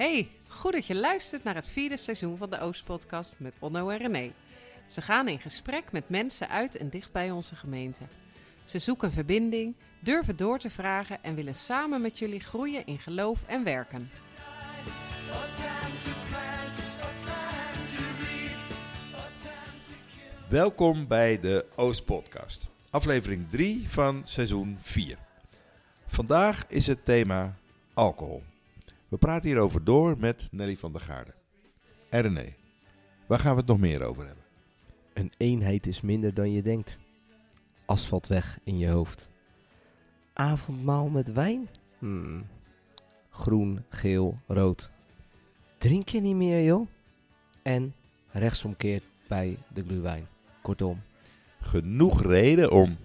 Hey, goed dat je luistert naar het vierde seizoen van de Oostpodcast met Onno en René. Ze gaan in gesprek met mensen uit en dicht bij onze gemeente. Ze zoeken verbinding, durven door te vragen en willen samen met jullie groeien in geloof en werken. Welkom bij de Oostpodcast, aflevering 3 van seizoen 4. Vandaag is het thema alcohol. We praten hierover door met Nelly van der Gaarden. En René, waar gaan we het nog meer over hebben? Een eenheid is minder dan je denkt. Asfalt weg in je hoofd. Avondmaal met wijn? Hmm. Groen, geel, rood. Drink je niet meer, joh? En rechtsomkeert bij de gluwijn. Kortom, Genoeg reden om...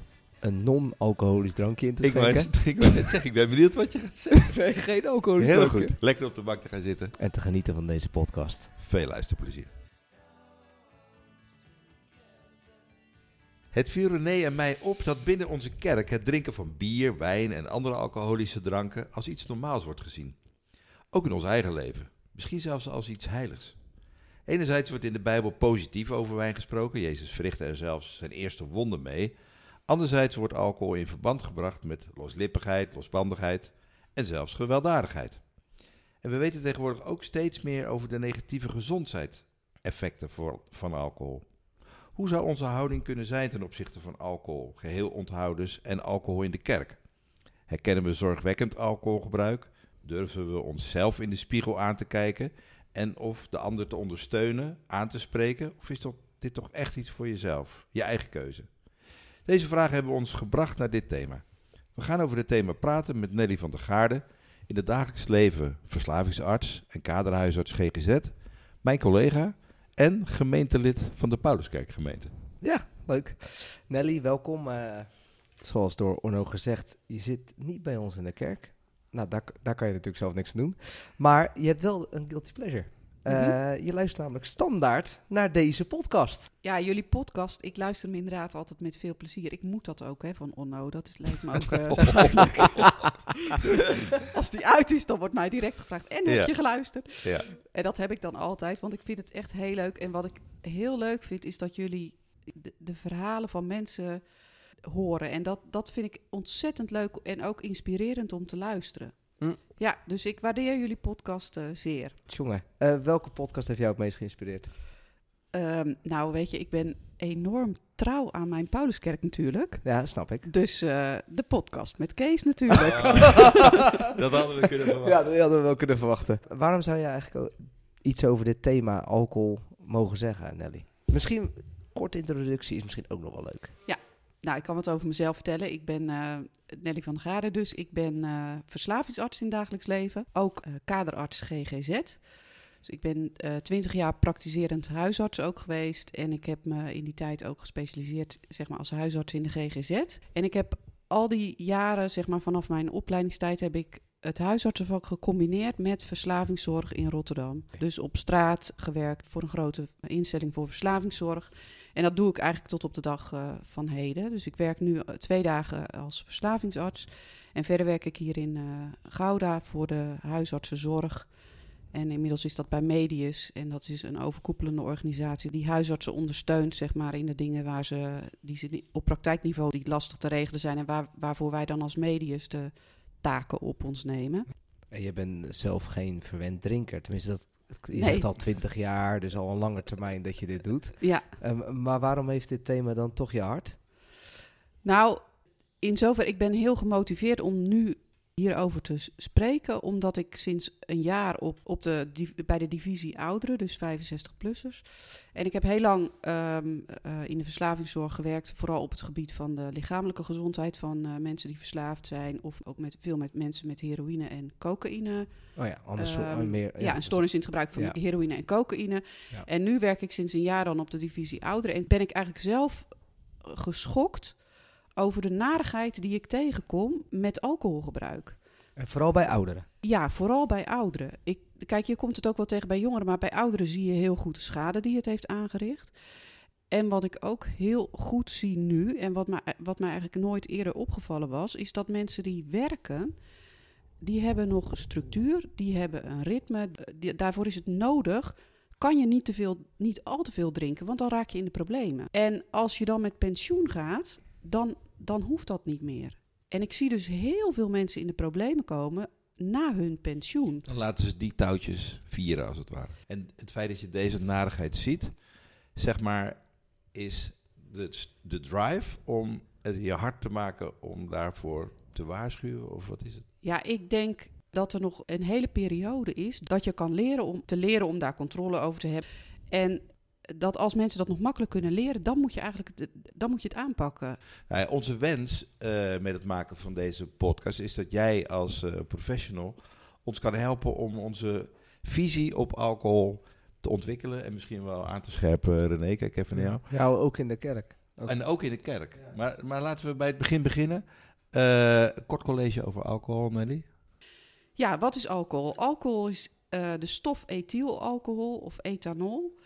een non-alcoholisch drankje in te Ik wou, schenken. ik wou net zeggen, ik ben benieuwd wat je gaat zeggen. nee, geen alcoholisch Heel drankje. goed, lekker op de bank te gaan zitten. En te genieten van deze podcast. Veel luisterplezier. Het viel René en mij op dat binnen onze kerk het drinken van bier, wijn en andere alcoholische dranken als iets normaals wordt gezien. Ook in ons eigen leven. Misschien zelfs als iets heiligs. Enerzijds wordt in de Bijbel positief over wijn gesproken. Jezus verrichtte er zelfs zijn eerste wonder mee. Anderzijds wordt alcohol in verband gebracht met loslippigheid, losbandigheid en zelfs gewelddadigheid. En we weten tegenwoordig ook steeds meer over de negatieve gezondheidseffecten van alcohol. Hoe zou onze houding kunnen zijn ten opzichte van alcohol, geheel onthoudens en alcohol in de kerk? Herkennen we zorgwekkend alcoholgebruik? Durven we onszelf in de spiegel aan te kijken en of de ander te ondersteunen, aan te spreken? Of is dit toch echt iets voor jezelf, je eigen keuze? Deze vragen hebben ons gebracht naar dit thema. We gaan over dit thema praten met Nelly van der Gaarden, in het dagelijks leven verslavingsarts en kaderhuisarts GGZ, mijn collega en gemeentelid van de Pauluskerkgemeente. Ja, leuk. Nelly, welkom. Eh, zoals door Orno gezegd, je zit niet bij ons in de kerk. Nou, daar, daar kan je natuurlijk zelf niks aan doen. Maar je hebt wel een guilty pleasure. Eh, Je luistert namelijk standaard naar deze podcast. Ja, jullie podcast, ik luister hem inderdaad altijd met veel plezier. Ik moet dat ook, hè, van Onno. Dat is, lijkt me ook eh. Als die uit is, dan wordt mij direct gevraagd, en heb Ja. je geluisterd? Ja. En dat heb ik dan altijd, want ik vind het echt heel leuk. En wat ik heel leuk vind, is dat jullie de, de verhalen van mensen horen. En dat, dat vind ik ontzettend leuk en ook inspirerend om te luisteren. Hm. Ja, dus ik waardeer jullie podcast eh, zeer. Jongen, eh, welke podcast heeft jou het meest geïnspireerd? Ehm, nou, weet je, ik ben enorm trouw aan mijn Pauluskerk natuurlijk. Ja, snap ik. Dus eh, de podcast met Kees natuurlijk. Dat hadden we kunnen verwachten. Ja, dat hadden we wel kunnen verwachten. Waarom zou je eigenlijk iets over dit thema alcohol mogen zeggen, Nelly? Misschien een korte introductie is misschien ook nog wel leuk. Nou, ik kan wat over mezelf vertellen. Ik ben eh, Nelly van der Gade dus. Ik ben eh, verslavingsarts in dagelijks leven. Ook eh, kaderarts GGZ. Dus ik ben twintig jaar praktiserend huisarts ook geweest. En ik heb me in die tijd ook gespecialiseerd zeg maar, als huisarts in de GGZ. En ik heb al die jaren, zeg maar vanaf mijn opleidingstijd, heb ik het huisartsenvak gecombineerd met verslavingszorg in Rotterdam. Dus op straat gewerkt voor een grote instelling voor verslavingszorg. En dat doe ik eigenlijk tot op de dag eh, van heden. Dus ik werk nu eh, twee dagen als verslavingsarts. En verder werk ik hier in eh, Gouda voor de huisartsenzorg. En inmiddels is dat bij Medius. En dat is een overkoepelende organisatie die huisartsen ondersteunt, zeg maar, in de dingen waar ze, die op praktijkniveau die lastig te regelen zijn. En waar, waarvoor wij dan als Medius de taken op ons nemen. En je bent zelf geen verwend drinker. Tenminste, dat, je Nee. zegt al twintig jaar, dus al een lange termijn dat je dit doet. Ja, Ehm, maar waarom heeft dit thema dan toch je hart? Nou, in zover, ik ben heel gemotiveerd om nu hierover te spreken, omdat ik sinds een jaar op, op de, bij de divisie ouderen, dus 65-plussers. En ik heb heel lang ehm, eh, in de verslavingszorg gewerkt, vooral op het gebied van de lichamelijke gezondheid van eh, mensen die verslaafd zijn, of ook met, veel met mensen met heroïne en cocaïne. Oh ja, anders Ehm, meer. ja, een stoornis in het gebruik van Ja. heroïne en cocaïne. Ja. En nu werk ik sinds een jaar dan op de divisie ouderen. En ben ik eigenlijk zelf geschokt over de narigheid die ik tegenkom met alcoholgebruik. En vooral bij ouderen. Ja, vooral bij ouderen. Ik, kijk, je komt het ook wel tegen bij jongeren, maar bij ouderen zie je heel goed de schade die het heeft aangericht. En wat ik ook heel goed zie nu, en wat mij, wat mij eigenlijk nooit eerder opgevallen was, is dat mensen die werken, die hebben nog structuur, die hebben een ritme. Die- daarvoor is het nodig. Kan je niet, te veel, niet al te veel drinken, want dan raak je in de problemen. En als je dan met pensioen gaat, dan, dan hoeft dat niet meer. En ik zie dus heel veel mensen in de problemen komen na hun pensioen. Dan laten ze die touwtjes vieren, als het ware. En het feit dat je deze narigheid ziet, zeg maar, is de, de drive om het je hard te maken om daarvoor te waarschuwen? Of wat is het? Ja, ik denk dat er nog een hele periode is dat je kan leren om te leren om daar controle over te hebben. En dat als mensen dat nog makkelijk kunnen leren, dan moet je eigenlijk het- dan moet je het aanpakken. Nou ja, onze wens eh, met het maken van deze podcast is dat jij als eh, professional ons kan helpen om onze visie op alcohol te ontwikkelen en misschien wel aan te scherpen. René, kijk even naar jou. Ja, ook in de kerk. Ook. En ook in de kerk. Maar, maar laten we bij het begin beginnen. Eh, kort college over alcohol, Nelly. Ja, wat is alcohol? Alcohol is eh, de stof ethylalcohol of ethanol.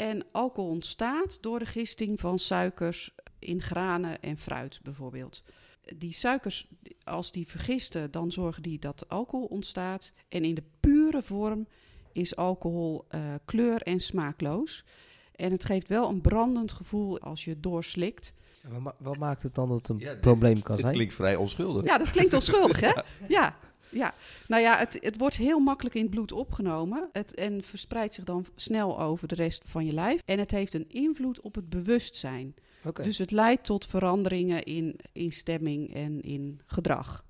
En alcohol ontstaat door de gisting van suikers in granen en fruit bijvoorbeeld. Die suikers, als die vergisten, dan zorgen die dat alcohol ontstaat. En in de pure vorm is alcohol eh, kleur- en smaakloos. En het geeft wel een brandend gevoel als je het doorslikt. Wat, ma- wat maakt het dan dat het een Ja, dit- probleem kan Dit zijn? klinkt vrij onschuldig. Ja, dat klinkt onschuldig, hè? Ja, ja. Nou ja, het, het wordt heel makkelijk in het bloed opgenomen het, en verspreidt zich dan snel over de rest van je lijf. En het heeft een invloed op het bewustzijn. Dus het leidt tot veranderingen in, in stemming en in gedrag.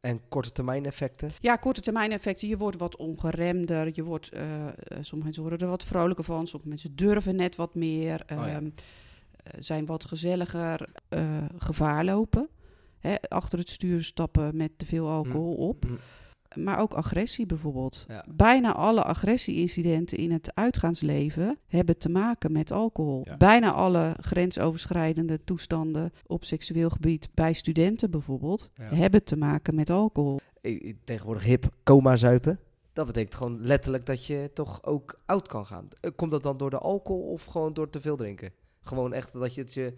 En korte termijn effecten? Ja, korte termijn effecten. Je wordt wat ongeremder. Je wordt, eh, eh, sommige mensen worden er wat vrolijker van. Sommige mensen durven net wat meer. Oh ja. ehm, eh, zijn wat gezelliger. eh, gevaar lopen. Hè, achter het stuur stappen met te veel alcohol op. Mm. Maar ook agressie bijvoorbeeld. Ja. Bijna alle agressieincidenten in het uitgaansleven hebben te maken met alcohol. Ja. Bijna alle grensoverschrijdende toestanden op seksueel gebied bij studenten bijvoorbeeld Ja. hebben te maken met alcohol. Tegenwoordig hip coma zuipen. Dat betekent gewoon letterlijk dat je toch ook oud kan gaan. Eh, Komt dat dan door de alcohol of gewoon door te veel drinken? Gewoon echt dat je het je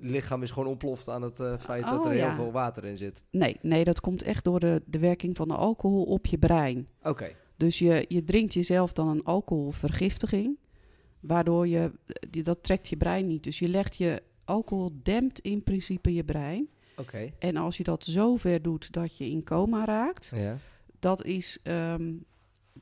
lichaam is gewoon ontploft aan het eh, feit dat Oh, er ja. heel veel water in zit. Nee, nee, dat komt echt door de, de werking van de alcohol op je brein. Oké. Dus je, je drinkt jezelf dan een alcoholvergiftiging, waardoor je, dat trekt je brein niet. Dus je legt je, alcohol dempt in principe je brein. Oké. En als je dat zo ver doet dat je in coma raakt, Ja. dat is ehm,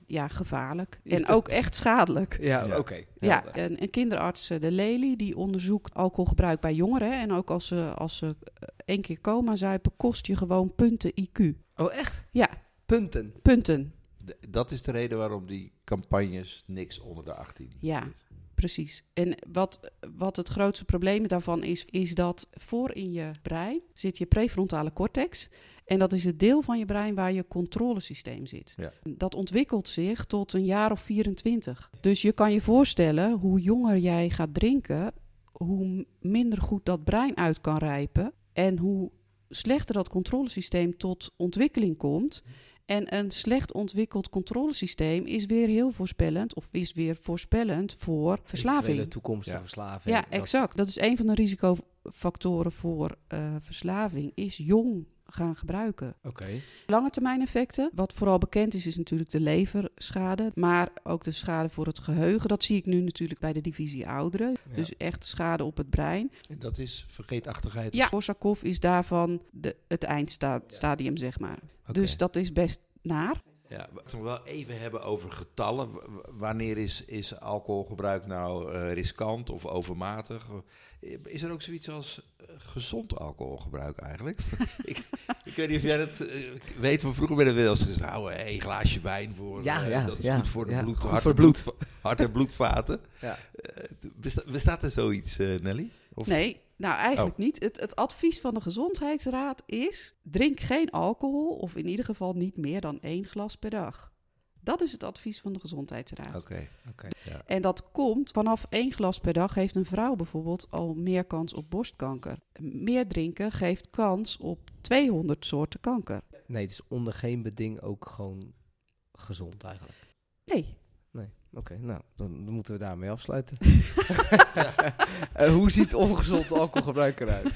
ja, gevaarlijk. Is En dat- ook echt schadelijk. Ja, Ja. oké. Ja, een kinderarts, eh, de Lely, die onderzoekt alcoholgebruik bij jongeren. En ook als ze, als ze eh, één keer coma zuipen, kost je gewoon punten IQ. Oh, echt? Ja, Punten. punten. D- Dat is de reden waarom die campagnes niks onder de 18 Ja. is. Precies. En wat, wat het grootste probleem daarvan is, is dat voor in je brein zit je prefrontale cortex. En dat is het deel van je brein waar je controlesysteem zit. Ja. Dat ontwikkelt zich tot een jaar of 24. Dus je kan je voorstellen, hoe jonger jij gaat drinken, hoe minder goed dat brein uit kan rijpen. En hoe slechter dat controlesysteem tot ontwikkeling komt. En een slecht ontwikkeld controlesysteem is weer heel voorspellend, of is weer voorspellend voor verslaving. toekomstige Ja. verslaving. Ja, exact. Dat is een van de risicofactoren voor eh, verslaving, is jong gaan gebruiken. Oké. Lange termijn effecten, wat vooral bekend is, is natuurlijk de leverschade, maar ook de schade voor het geheugen. Dat zie ik nu natuurlijk bij de divisie ouderen. Ja. Dus echt schade op het brein. En dat is vergeetachtigheid. Ja, Korsakoff is daarvan de, het eindstadium, zeg maar. Dus dat is best naar. Ja, we nog wel even hebben over getallen. Wanneer is, is alcoholgebruik nou eh, riskant of overmatig? Is er ook zoiets als eh, gezond alcoholgebruik eigenlijk? ik, ik weet niet of jij dat eh, weet, maar vroeger werden we wel eens gezegd... nou, eh, een glaasje wijn voor, Ja, eh, ja, dat is ja, goed voor de ja, bloed, goed hart, voor en bloed. hart- en bloedvaten. Ja. Eh, besta- bestaat er zoiets, eh, Nelly? Of- Nee, nou eigenlijk niet. Het, het advies van de Gezondheidsraad is: drink geen alcohol, of in ieder geval niet meer dan één glas per dag. Dat is het advies van de Gezondheidsraad. Oké. Oké. Ja. En dat komt vanaf één glas per dag heeft een vrouw bijvoorbeeld al meer kans op borstkanker. Meer drinken geeft kans op 200 soorten kanker. Nee, het is onder geen beding ook gewoon gezond eigenlijk. Nee. Oké, nou, dan moeten we daarmee afsluiten. Eh, hoe ziet ongezond alcoholgebruik eruit?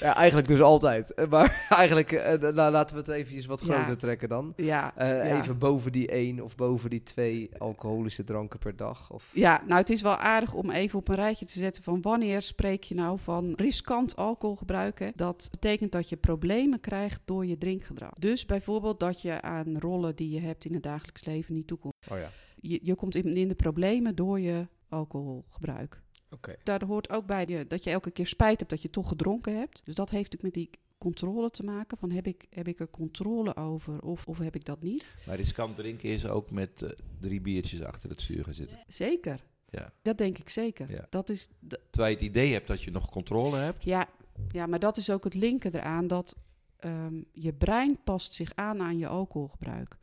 Ja, eigenlijk dus altijd. Eh, Maar eigenlijk, eh, nou, laten we het even wat Ja. groter trekken dan. Ja, ja. Even boven die één of boven die twee alcoholische dranken per dag. Of... Ja, nou het is wel aardig om even op een rijtje te zetten van wanneer spreek je nou van riskant alcoholgebruiken. Dat betekent dat je problemen krijgt door je drinkgedrag. Dus bijvoorbeeld dat je aan rollen die je hebt in het dagelijks leven niet toekomt. Oh ja, Je, je komt in, in de problemen door je alcoholgebruik. oké. Daar hoort ook bij je, dat je elke keer spijt hebt dat je toch gedronken hebt. Dus dat heeft natuurlijk met die controle te maken. Van heb ik, heb ik er controle over of, of heb ik dat niet? Maar riskant drinken is ook met eh, drie biertjes achter het stuur gaan zitten. Zeker. Ja. Dat denk ik zeker. Ja. Dat is, Terwijl je het idee hebt dat je nog controle hebt. Ja, ja, maar dat is ook het linken eraan dat ehm, je brein past zich aan aan je alcoholgebruik.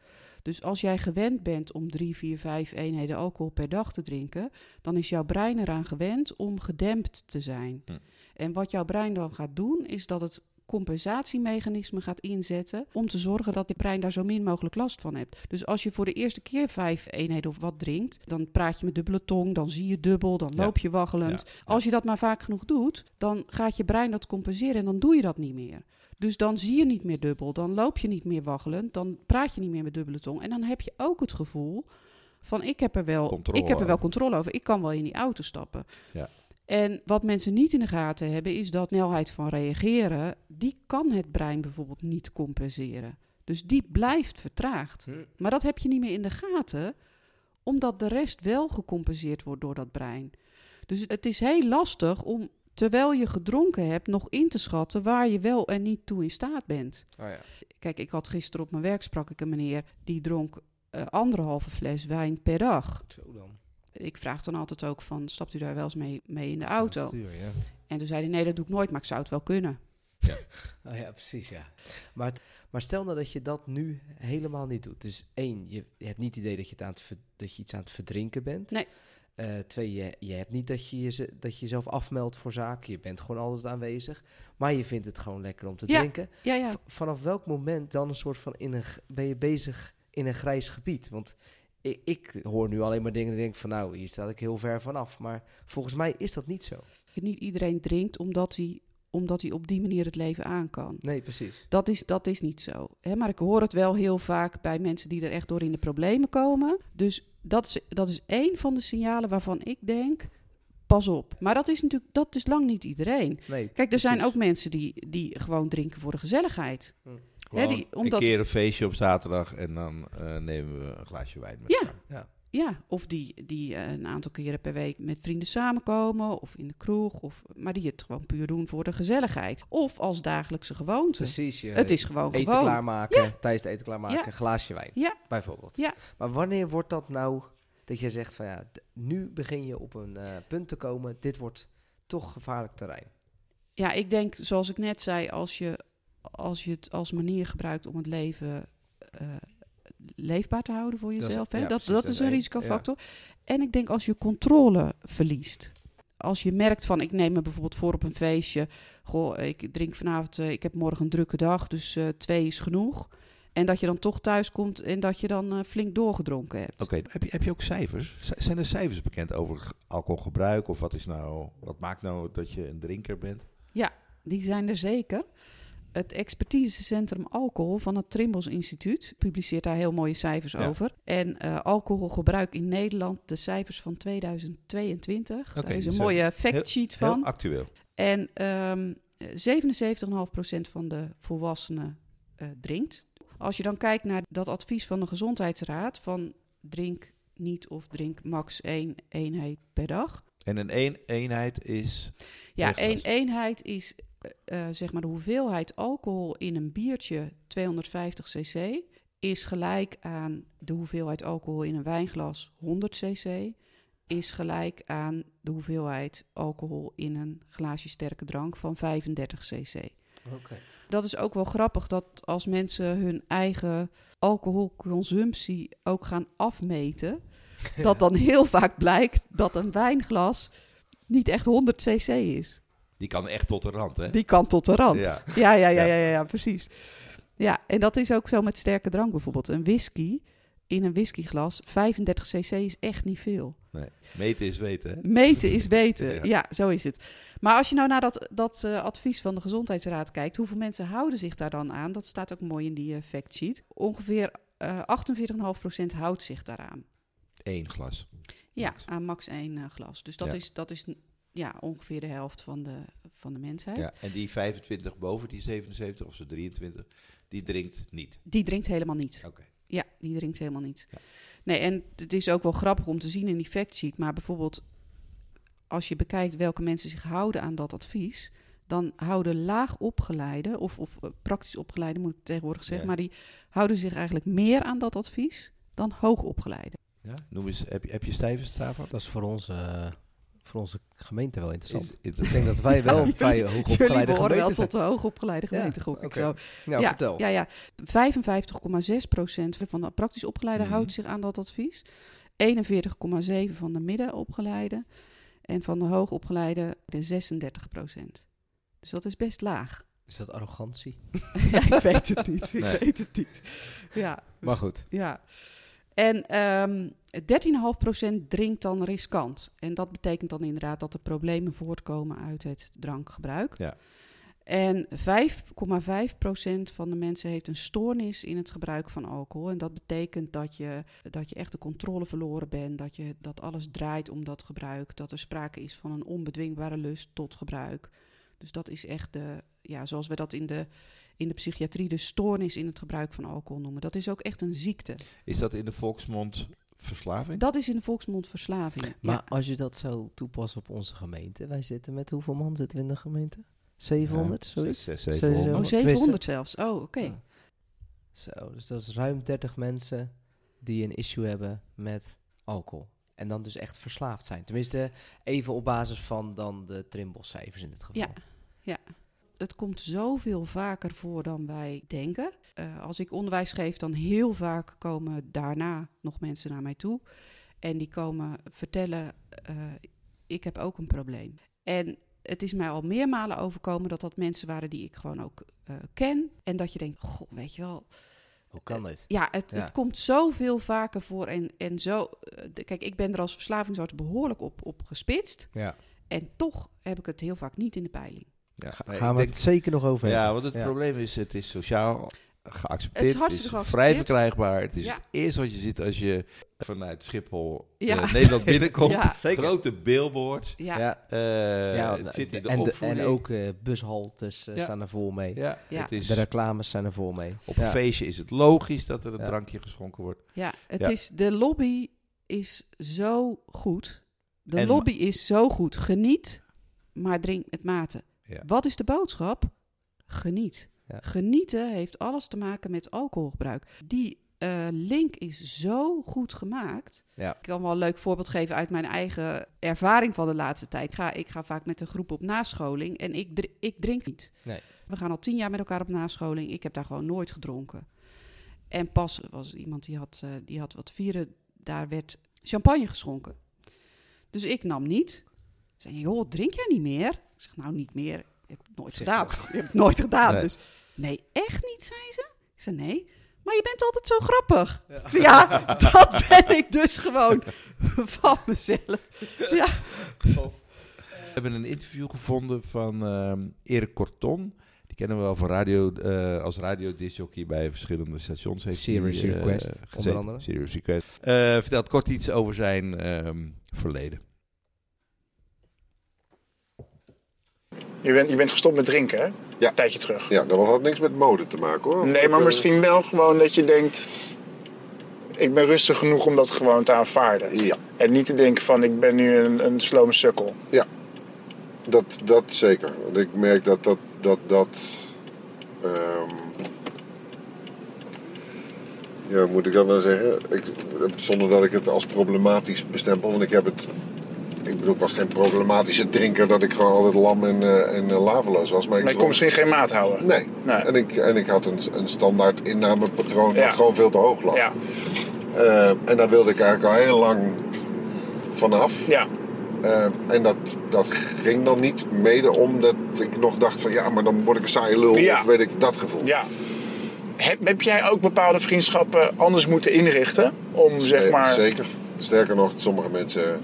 Dus als jij gewend bent om drie, vier, vijf eenheden alcohol per dag te drinken, dan is jouw brein eraan gewend om gedempt te zijn. Hm. En wat jouw brein dan gaat doen, is dat het compensatiemechanisme gaat inzetten om te zorgen dat je brein daar zo min mogelijk last van hebt. Dus als je voor de eerste keer vijf eenheden of wat drinkt, dan praat je met dubbele tong, dan zie je dubbel, dan Ja. loop je waggelend. Als je dat maar vaak genoeg doet, dan gaat je brein dat compenseren en dan doe je dat niet meer. Dus dan zie je niet meer dubbel, dan loop je niet meer waggelend, dan praat je niet meer met dubbele tong. En dan heb je ook het gevoel van ik heb er wel, Controle ik heb er wel over. controle over, ik kan wel in die auto stappen. Ja. En wat mensen niet in de gaten hebben, is dat snelheid van reageren, die kan het brein bijvoorbeeld niet compenseren. Dus die blijft vertraagd. Hm. Maar dat heb je niet meer in de gaten, omdat de rest wel gecompenseerd wordt door dat brein. Dus het is heel lastig om, terwijl je gedronken hebt, nog in te schatten waar je wel en niet toe in staat bent. Oh ja. Kijk, ik had gisteren op mijn werk sprak ik een meneer die dronk eh, anderhalve fles wijn per dag. Zo dan. Ik vraag dan altijd ook van, stapt u daar wel eens mee, mee in de auto? Stuur, ja. En toen zei hij, nee, dat doe ik nooit, maar ik zou het wel kunnen. Oh ja, precies, ja. Maar, het- maar stel nou dat je dat nu helemaal niet doet. Dus één, je, je hebt niet het idee dat je, het aan het dat je iets aan het verdrinken bent. Nee. Eh, twee, je, je hebt niet dat je, je, dat je jezelf afmeldt voor zaken. Je bent gewoon altijd aanwezig. Maar je vindt het gewoon lekker om te Ja. drinken. Ja, ja. Vanaf welk moment dan een soort van in een, ben je bezig in een grijs gebied? Want ik, ik hoor nu alleen maar dingen en denk van nou, hier sta ik heel ver vanaf. Maar volgens mij is dat niet zo. Niet iedereen drinkt omdat hij, omdat hij op die manier het leven aan kan. Nee, precies. Dat is, dat is niet zo. Hè? Maar ik hoor het wel heel vaak bij mensen die er echt door in de problemen komen. Dus dat is, dat is één van de signalen waarvan ik denk, pas op. Maar dat is natuurlijk, dat is lang niet iedereen. Nee, Kijk, er zijn ook mensen die, die gewoon drinken voor de gezelligheid. Gewoon die- omdat- een keer een feestje op zaterdag en dan eh, nemen we een glaasje wijn met Ja. elkaar. Ja. Ja, of die, die eh, een aantal keren per week met vrienden samenkomen, of in de kroeg, of, maar die het gewoon puur doen voor de gezelligheid. Of als dagelijkse gewoonte. Precies. Je, Het is gewoon eten gewoon. klaarmaken, tijdens het eten klaarmaken, Ja. een glaasje wijn. Ja. Bijvoorbeeld. Ja. Maar wanneer wordt dat nou dat je zegt van ja, nu begin je op een eh, punt te komen, dit wordt toch gevaarlijk terrein. Ja, ik denk, zoals ik net zei, als je, als je het als manier gebruikt om het leven eh, leefbaar te houden voor jezelf, hè? ja, dat, precies, dat dat is een één, risicofactor. En ik denk als je controle verliest. Als je merkt van, ik neem me bijvoorbeeld voor op een feestje. Goh, ik drink vanavond, eh, ik heb morgen een drukke dag, dus eh, twee is genoeg. En dat je dan toch thuis komt en dat je dan eh, flink doorgedronken hebt. Oké, heb, je, heb je ook cijfers? Zijn er cijfers bekend over alcoholgebruik? Of wat, is nou, wat maakt nou dat je een drinker bent? Die zijn er zeker. Het expertisecentrum alcohol van het Trimbos Instituut publiceert daar heel mooie cijfers Ja. over. En eh, alcoholgebruik in Nederland, de cijfers van 2022. Oké, daar is die een mooie factsheet Heel van. actueel. En ehm 77,5% van de volwassenen eh, drinkt. Als je dan kijkt naar dat advies van de Gezondheidsraad van drink niet of drink max één eenheid per dag. En een eenheid is... Ja, Één één eenheid is eh, eh, zeg maar de hoeveelheid alcohol in een biertje 250 cc is gelijk aan de hoeveelheid alcohol in een wijnglas 100 cc is gelijk aan de hoeveelheid alcohol in een glaasje sterke drank van 35 cc. Oké. Dat is ook wel grappig dat als mensen hun eigen alcoholconsumptie ook gaan afmeten, dat dan heel vaak blijkt dat een wijnglas niet echt 100 cc is. Die kan echt tot de rand, hè? Die kan tot de rand. Ja. Ja, ja, ja, Ja. ja, ja, ja, precies. Ja, en dat is ook zo met sterke drank bijvoorbeeld. Een whisky in een whiskyglas, 35 cc is echt niet veel. Nee. Meten is weten, hè? Meten is weten. Ja. Ja. zo is het. Maar als je nou naar dat, dat eh, advies van de Gezondheidsraad kijkt, hoeveel mensen houden zich daar dan aan? Dat staat ook mooi in die eh, factsheet. Ongeveer eh 48,5% houdt zich daaraan. Eén glas. Ja, Max. aan max één glas. Dus dat Ja. is, dat is ja, ongeveer de helft van de, van de mensheid. Ja, en die 25 boven die 77 of zo 23, die drinkt niet. Die drinkt helemaal niet. Oké. Ja, die drinkt helemaal niet. Ja. Nee, en het is ook wel grappig om te zien in die factsheet. Maar bijvoorbeeld, als je bekijkt welke mensen zich houden aan dat advies... dan houden laag opgeleide, of, of eh, praktisch opgeleide moet ik tegenwoordig zeggen... Ja. maar die houden zich eigenlijk meer aan dat advies dan hoog opgeleide. Ja? Noem eens, heb je, heb je cijfers daarvan? Dat is voor onze, eh, voor onze gemeente wel interessant. Is- is- Ik denk dat wij wel een vrij hoog Jullie opgeleide behoren wel gemeente zijn. tot de hoog opgeleide Ja, gemeente, gok ik zo. Nou, vertel. Ja, ja. 55,6 procent van de praktisch opgeleide Mhm. houdt zich aan dat advies. 41,7 van de middenopgeleide. En van de hoogopgeleide de 36 procent. Dus dat is best laag. Is dat arrogantie? ja, ik weet het niet. Ik Nee. weet het niet. Ja, Maar dus- goed. ja. En ehm 13,5% drinkt dan riskant. En dat betekent dan inderdaad dat er problemen voortkomen uit het drankgebruik. Ja. En 5,5% van de mensen heeft een stoornis in het gebruik van alcohol. En dat betekent dat je, dat je echt de controle verloren bent. Dat, je, dat alles draait om dat gebruik. Dat er sprake is van een onbedwingbare lust tot gebruik. Dus dat is echt de, ja, zoals we dat in de, in de psychiatrie, de stoornis in het gebruik van alcohol noemen. Dat is ook echt een ziekte. Is dat in de volksmond verslaving? Dat is in de volksmond verslaving. Maar ja. als je dat zou toepassen op onze gemeente. Wij zitten met hoeveel man zitten we in de gemeente? 700, Ja, zoiets? zes- Sowieso. 700. Oh, 700 zelfs. Oh, oké. Ja. Zo, dus dat is ruim 30 mensen die een issue hebben met alcohol. En dan dus echt verslaafd zijn. Tenminste, even op basis van dan de Trimbos-cijfers in dit geval. Ja. Het komt zoveel vaker voor dan wij denken. Eh, als ik onderwijs geef, dan heel vaak komen daarna nog mensen naar mij toe. En die komen vertellen, eh, ik heb ook een probleem. En het is mij al meermalen overkomen dat dat mensen waren die ik gewoon ook eh, ken. En dat je denkt, goh, weet je wel, Hoe kan dit? ja, het, Ja. het komt zoveel vaker voor. En, en zo, kijk, ik ben er als verslavingsarts behoorlijk op, op gespitst. Ja. En toch heb ik het heel vaak niet in de peiling. Ja, Ga- nee, gaan ik we denk- het zeker nog over Ja, hebben. want het Ja. probleem is, het is sociaal geaccepteerd. Het is hartstikke vrij verkrijgbaar. Het is Ja. het eerste wat je ziet als je vanuit Schiphol Ja. eh, Nederland binnenkomt. Ja. Zeker. Grote billboards. Ja, Ja. eh, Ja, het zit in de en, de- en ook eh, bushaltes Ja. staan er vol mee. Ja, Ja. Het is, De reclames zijn er vol mee. op Ja. een feestje is het logisch dat er een Ja. drankje geschonken wordt. ja, het Ja. is, de lobby is zo goed. De En- lobby is zo goed. Geniet, maar drink met mate. Ja. Wat is de boodschap? Geniet. Ja. Genieten heeft alles te maken met alcoholgebruik. Die eh, link is zo goed gemaakt. Ja. Ik kan wel een leuk voorbeeld geven uit mijn eigen ervaring van de laatste tijd. Ik ga, ik ga vaak met een groep op nascholing en ik, dr- ik drink niet. Nee. We gaan al tien jaar met elkaar op nascholing. Ik heb daar gewoon nooit gedronken. En pas was iemand die had, eh, die had wat vieren. Daar werd champagne geschonken. Dus ik nam niet. Zei, joh, drink jij niet meer? Ik zeg, nou niet meer. Ik heb het nooit Zeg gedaan. Ik heb het nooit gedaan. Nee. Dus, nee, echt niet, zei ze. Ik zei, nee. Maar je bent altijd zo grappig. Zei, ja, dat ben ik dus gewoon van mezelf. Ja, We hebben een interview gevonden van ehm Erik Corton. Die kennen we wel van radio, eh, als radiodisjockey bij verschillende stations. Heeft Serious hij, eh, Request, onder andere. Serious Request. Eh, vertelt kort iets over zijn ehm, verleden. Je bent, je bent gestopt met drinken, hè? Ja. Een tijdje terug. Ja, dat had niks met mode te maken hoor. Of Nee, maar eh, misschien wel gewoon dat je denkt... Ik ben rustig genoeg om dat gewoon te aanvaarden. Ja, En niet te denken van, ik ben nu een, een slome sukkel. dat, dat zeker. Want ik merk dat dat. dat, dat ehm, ja, moet ik dat nou zeggen? Ik, zonder dat ik het als problematisch bestempel. Want ik heb het. Ik bedoel, ik was geen problematische drinker dat ik gewoon altijd lam en, eh en eh, laveloos was. Maar ik Maar je kon misschien geen maat houden. Nee. Nee. En, ik, en ik had een, een standaard innamepatroon Ja. dat gewoon veel te hoog lag. Ja, Eh, en daar wilde ik eigenlijk al heel lang vanaf. ja, en dat, dat ging dan niet, mede omdat ik nog dacht van ja, maar dan word ik een saaie lul Ja. of weet ik dat gevoel. ja. heb, heb jij ook bepaalde vriendschappen anders moeten inrichten? Om zeg maar. Zeker. Sterker nog, sommige mensen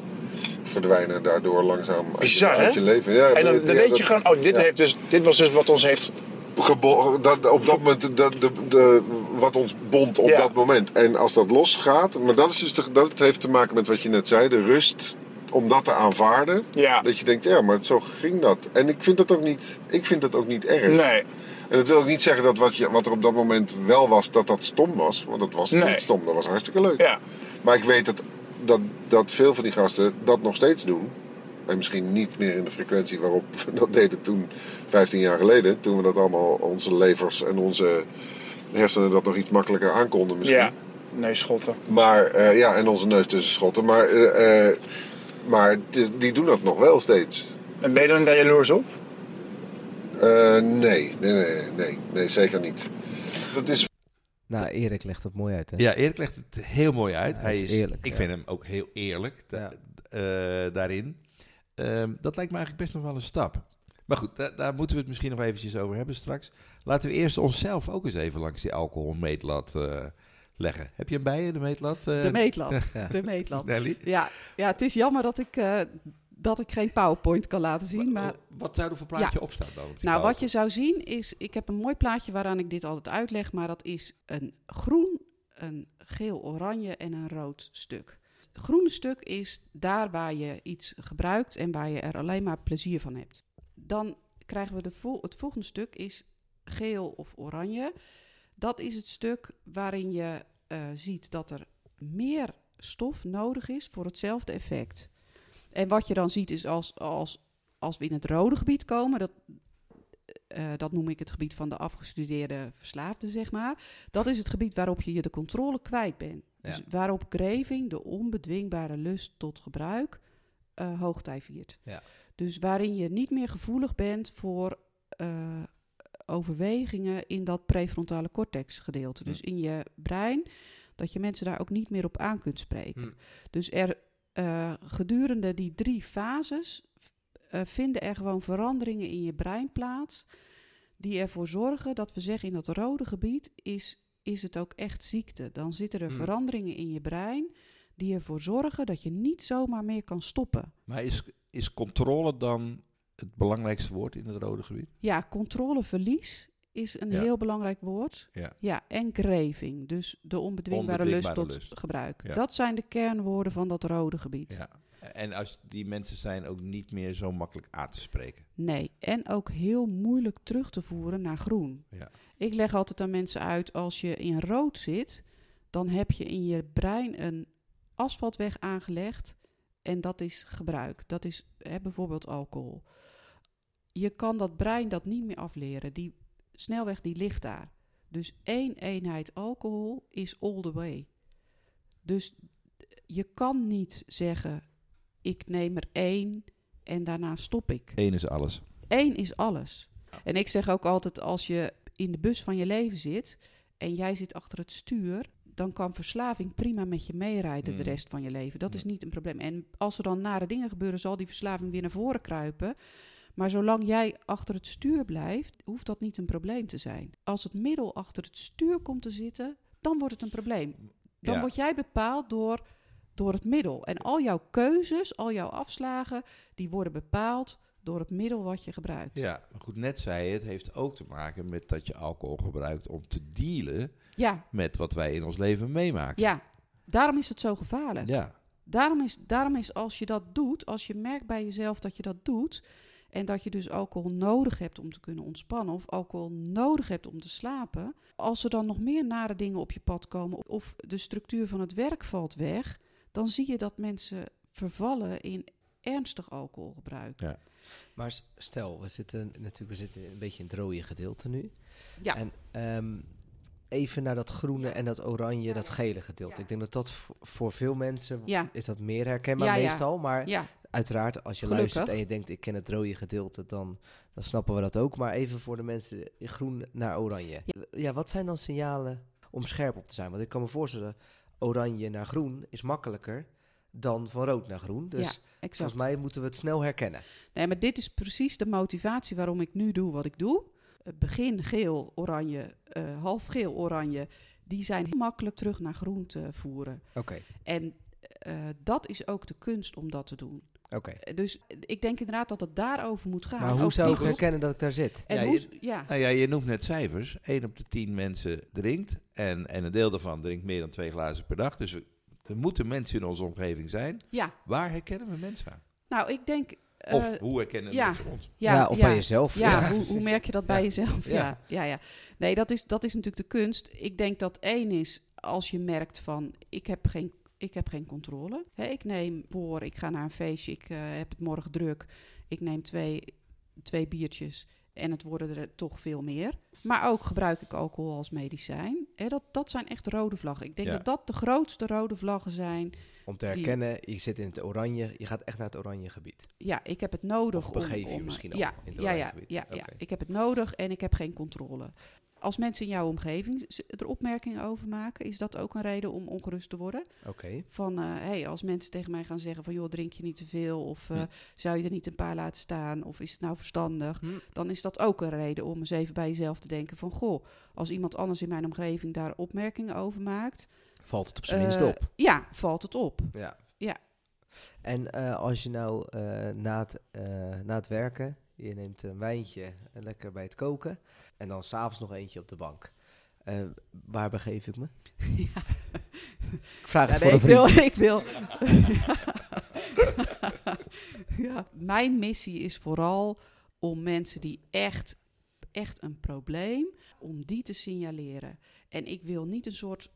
verdwijnen daardoor langzaam uit, Bizar, je, uit je leven. Ja, En dan, dan weet je dat- gewoon, oh, dit, heeft dus, dit was dus wat ons heeft. Gebo- dat, op dat moment, de, de, de, wat ons bond op Ja. dat moment. En als dat losgaat, maar dat, is dus de, dat heeft te maken met wat je net zei, de rust om dat te aanvaarden. Ja. Dat je denkt, ja, maar zo ging dat. En ik vind dat ook niet, ik vind dat ook niet erg. Nee. En dat wil ook niet zeggen dat wat, je, wat er op dat moment wel was, dat dat stom was. Want dat was Nee. niet stom, dat was hartstikke leuk. Ja. Maar ik weet dat, dat, dat veel van die gasten dat nog steeds doen. En misschien niet meer in de frequentie waarop we dat deden toen, 15 jaar geleden. Toen we dat allemaal, onze levers en onze hersenen dat nog iets makkelijker aankonden misschien. Ja. Nee, schotten. Maar, eh, ja, en onze neus tussen schotten. Maar, eh, eh, maar die doen dat nog wel steeds. En ben je dan daar jaloers op? Nee, nee, nee, nee, nee, zeker niet. Dat is Nou, Erik legt dat mooi uit, hè? Ja, Erik legt het heel mooi uit. Ja, hij hij is, eerlijk, ik ja. vind hem ook heel eerlijk da- Ja. eh, daarin. Ehm, dat lijkt me eigenlijk best nog wel een stap. Maar goed, da- daar moeten we het misschien nog eventjes over hebben straks. Laten we eerst onszelf ook eens even langs die alcoholmeetlat eh, leggen. Heb je hem bij je, de meetlat? eh, De meetlat. Ja. De meetlat. Nelly? Ja, ja, het is jammer dat ik, eh, dat ik geen PowerPoint kan laten zien. Maar Wat zou er voor plaatje op staan dan? op die nou, wat je zou zien is, ik heb een mooi plaatje waaraan ik dit altijd uitleg, maar dat is een groen, een geel-oranje en een rood stuk. Het groene stuk is daar waar je iets gebruikt en waar je er alleen maar plezier van hebt. Dan krijgen we de vol- het volgende stuk is geel of oranje. Dat is het stuk waarin je eh, ziet dat er meer stof nodig is voor hetzelfde effect. En wat je dan ziet is als, als, als we in het rode gebied komen, dat, eh, dat noem ik het gebied van de afgestudeerde verslaafde, zeg maar. Dat is het gebied waarop je je de controle kwijt bent. Dus waarop craving, de onbedwingbare lust tot gebruik, eh hoogtij viert. Ja. Dus waarin je niet meer gevoelig bent voor eh, overwegingen in dat prefrontale cortex gedeelte. Hm. Dus in je brein, dat je mensen daar ook niet meer op aan kunt spreken. Hm. Dus er eh, gedurende die drie fases eh, vinden er gewoon veranderingen in je brein plaats. Die ervoor zorgen dat we zeggen in dat rode gebied is, is het ook echt ziekte. Dan zitten er Hm. veranderingen in je brein die ervoor zorgen dat je niet zomaar meer kan stoppen. Maar is, is controle dan het belangrijkste woord in het rode gebied? Ja, controleverlies is een Ja. heel belangrijk woord. Ja. Ja, en craving, dus de onbedwingbare, lust tot lust. gebruik. Ja. Dat zijn de kernwoorden van dat rode gebied. ja. En als die mensen zijn ook niet meer zo makkelijk aan te spreken. Nee, en ook heel moeilijk terug te voeren naar groen. Ja. Ik leg altijd aan mensen uit, als je in rood zit, dan heb je in je brein een asfaltweg aangelegd en dat is gebruik. Dat is hè, bijvoorbeeld alcohol. Je kan dat brein dat niet meer afleren. Die snelweg die ligt daar. Dus één eenheid alcohol is all the way. Dus je kan niet zeggen, ik neem er één en daarna stop ik. Eén is alles. Eén is alles. En ik zeg ook altijd, als je in de bus van je leven zit en jij zit achter het stuur, dan kan verslaving prima met je meerijden de Mm. rest van je leven. Dat is niet een probleem. En als er dan nare dingen gebeuren, zal die verslaving weer naar voren kruipen. Maar zolang jij achter het stuur blijft, hoeft dat niet een probleem te zijn. Als het middel achter het stuur komt te zitten, dan wordt het een probleem. Dan Ja. word jij bepaald door, door het middel. En al jouw keuzes, al jouw afslagen, die worden bepaald door het middel wat je gebruikt. Ja, maar goed, net zei je, het heeft ook te maken met dat je alcohol gebruikt om te dealen Ja, met wat wij in ons leven meemaken. ja. Daarom is het zo gevaarlijk. Ja, Daarom, is, daarom is als je dat doet, als je merkt bij jezelf dat je dat doet... en dat je dus alcohol nodig hebt om te kunnen ontspannen... of alcohol nodig hebt om te slapen... als er dan nog meer nare dingen op je pad komen... of de structuur van het werk valt weg... dan zie je dat mensen vervallen in ernstig alcoholgebruik. Maar s- stel, we zitten natuurlijk we zitten een beetje in het rode gedeelte nu. Ja. En ehm, even naar dat groene en dat oranje, dat gele gedeelte. Ja. Ik denk dat dat voor, veel mensen Ja, is dat meer herkenbaar Ja, ja. meestal. Maar ja, uiteraard, als je Gelukkig. luistert en je denkt, ik ken het rode gedeelte, dan, dan snappen we dat ook. Maar even voor de mensen in groen naar oranje. Ja. wat zijn dan signalen om scherp op te zijn? Want ik kan me voorstellen, oranje naar groen is makkelijker dan van rood naar groen. Dus ja, volgens mij moeten we het snel herkennen. Nee, maar dit is precies de motivatie waarom ik nu doe wat ik doe. begin geel, oranje, eh, half geel, oranje, die zijn heel makkelijk terug naar groen te voeren. Oké, En eh, dat is ook de kunst om dat te doen. Oké. Eh, Dus ik denk inderdaad dat het daarover moet gaan. Maar hoe Over zou ik herkennen dat ik daar zit? En Ja, hoe, je- ja, Nou ja, je noemt net cijfers. 1 op de 10 mensen drinkt. En, en een deel daarvan drinkt meer dan twee glazen per dag. Dus we- er moeten mensen in onze omgeving zijn. ja, Waar herkennen we mensen aan? nou ik denk... eh, Of hoe herkennen ja. mensen ons? Ja, of bij jezelf. Ja, Ja. Hoe, hoe merk je dat bij Ja. jezelf? Ja. Ja. Ja, ja, Nee, dat is, dat is natuurlijk de kunst. Ik denk dat één is als je merkt van ik heb geen, ik heb geen controle. Ik neem voor, ik ga naar een feestje, ik eh, heb het morgen druk. Ik neem twee, twee biertjes en het worden er toch veel meer. Maar ook gebruik ik alcohol als medicijn. Hè, dat, dat zijn echt rode vlaggen. Ik denk Ja. dat dat de grootste rode vlaggen zijn. Om te Die- herkennen, je zit in het oranje, je gaat echt naar het oranje gebied. Ja, ik heb het nodig Of begeef je om... om misschien ja, al in het ja, oranje ja, gebied. ja, ja. Ik heb het nodig en ik heb geen controle. Als mensen in jouw omgeving er opmerkingen over maken, is dat ook een reden om ongerust te worden? Oké. Van, eh, hey, als mensen tegen mij gaan zeggen van, joh, drink je niet te veel? Of eh, Hm. zou je er niet een paar laten staan? Of is het nou verstandig? Hm. Dan is dat ook een reden om eens even bij jezelf te denken van, goh, als iemand anders in mijn omgeving daar opmerkingen over maakt, Valt het op zijn minst eh, op. Ja, valt het op. Ja. Ja. En als je nou na, het, na het werken, je neemt een wijntje eh, lekker bij het koken en dan s'avonds nog eentje op de bank. Eh, waar begeef ik me? Ja. Ik vraag het Ja, voor nee, een vriend. ik wil, ik wil. ja, mijn missie is vooral om mensen die echt, echt een probleem, om die te signaleren. En ik wil niet een soort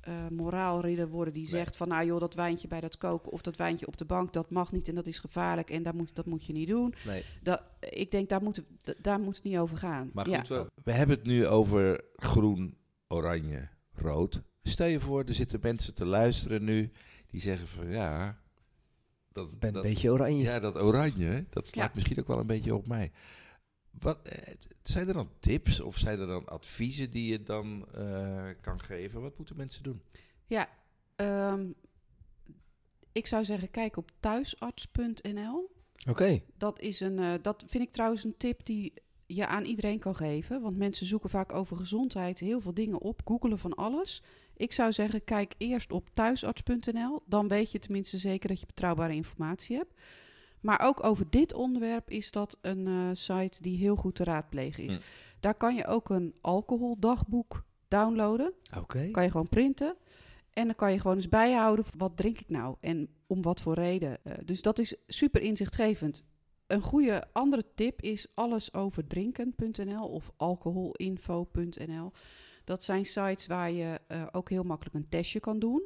eh, moraalridder worden die zegt van, nou joh, dat wijntje bij dat koken of dat wijntje op de bank, dat mag niet en dat is gevaarlijk en dat moet, dat moet je niet doen. Nee. Dat, ik denk, daar moet, daar moet het niet over gaan. Maar ja. goed, we, we hebben het nu over groen, oranje, rood. Stel je voor, er zitten mensen te luisteren nu die zeggen van ja, dat, ben dat, een beetje oranje. ja, dat oranje, dat slaat Ja. misschien ook wel een beetje op mij. Wat, eh, zijn er dan tips of zijn er dan adviezen die je dan eh, kan geven? Wat moeten mensen doen? Ja, ehm, ik zou zeggen, kijk op thuisarts.nl. Oké. Dat, is een, eh, dat vind ik trouwens een tip die je aan iedereen kan geven. Want mensen zoeken vaak over gezondheid heel veel dingen op, googelen van alles. Ik zou zeggen, kijk eerst op thuisarts.nl. Dan weet je tenminste zeker dat je betrouwbare informatie hebt. Maar ook over dit onderwerp is dat een eh, site die heel goed te raadplegen is. Hm. Daar kan je ook een alcoholdagboek downloaden. Oké. Kan je gewoon printen. En dan kan je gewoon eens bijhouden, wat drink ik nou en om wat voor reden. Eh, dus dat is super inzichtgevend. Een goede andere tip is allesoverdrinken.nl of alcoholinfo.nl. Dat zijn sites waar je eh, ook heel makkelijk een testje kan doen.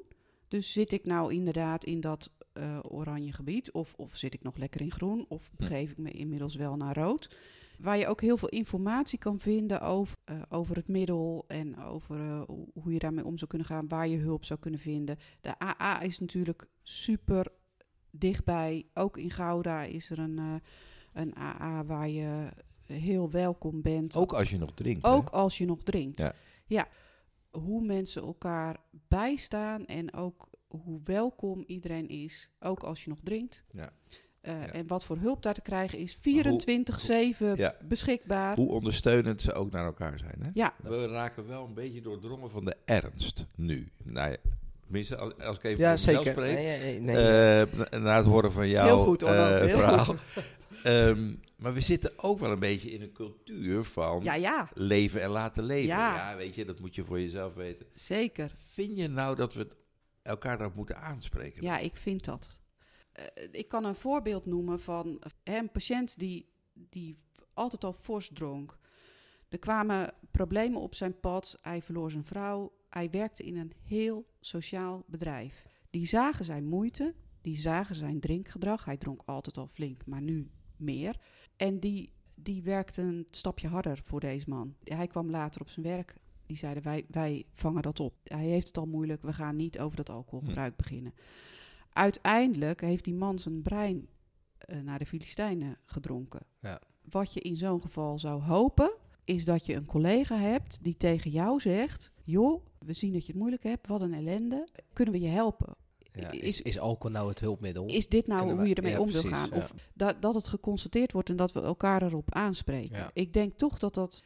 Dus zit ik nou inderdaad in dat eh, oranje gebied of, of zit ik nog lekker in groen of begeef ik me inmiddels wel naar rood. Waar je ook heel veel informatie kan vinden over, eh, over het middel en over eh, hoe- je daarmee om zou kunnen gaan, waar je hulp zou kunnen vinden. De AA is natuurlijk super dichtbij. Ook in Gouda is er een, een AA waar je heel welkom bent. Ook als je nog drinkt. hè? Ook als je nog drinkt. Ja. ja. Hoe mensen elkaar bijstaan en ook hoe welkom iedereen is. Ook als je nog drinkt. Ja. Eh, Ja. En wat voor hulp daar te krijgen is 24-7 Ja. beschikbaar. Hoe ondersteunend ze ook naar elkaar zijn. Hè? Ja, We raken wel een beetje doordrongen van de ernst nu. Nou ja, tenminste, als, als ik even Ja, voor mezelf zeker. spreek. Nee, nee, nee. Eh, na, na het horen van jouw Heel goed, eh, heel verhaal. Ehm, maar we zitten ook wel een beetje in een cultuur van ja, ja, leven en laten leven. Ja. Ja. weet je, dat moet je voor jezelf weten. zeker. Vind je nou dat we elkaar daarop moeten aanspreken? Ja, ik vind dat. Eh, ik kan een voorbeeld noemen van een patiënt die, die altijd al fors dronk. Er kwamen problemen op zijn pad. Hij verloor zijn vrouw. Hij werkte in een heel sociaal bedrijf. Die zagen zijn moeite. Die zagen zijn drinkgedrag. Hij dronk altijd al flink, maar nu meer. En die, die werkte een stapje harder voor deze man. Hij kwam later op zijn werk. Die zeiden, wij, wij vangen dat op. Hij heeft het al moeilijk. We gaan niet over dat alcoholgebruik beginnen. Uiteindelijk heeft die man zijn brein eh, naar de Filistijnen gedronken. Ja. Wat je in zo'n geval zou hopen, is dat je een collega hebt die tegen jou zegt: Joh, we zien dat je het moeilijk hebt, wat een ellende. Kunnen we je helpen? Ja, is, is- alcohol nou het hulpmiddel? Is dit nou hoe je ermee ja, om wil precies, gaan? ja. Of dat, dat het geconstateerd wordt en dat we elkaar erop aanspreken. Ik denk toch dat dat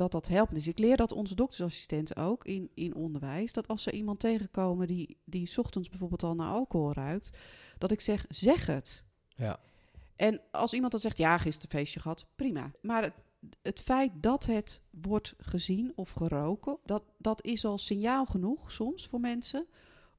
dat dat helpt. Dus ik leer dat onze doktersassistenten ook in, in onderwijs. Dat als ze iemand tegenkomen die, die 's ochtends bijvoorbeeld al naar alcohol ruikt, dat ik zeg, zeg het. Ja. En als iemand dan zegt, ja, gisteren feestje gehad, prima. Maar het, het feit dat het wordt gezien of geroken, dat, dat is al signaal genoeg soms voor mensen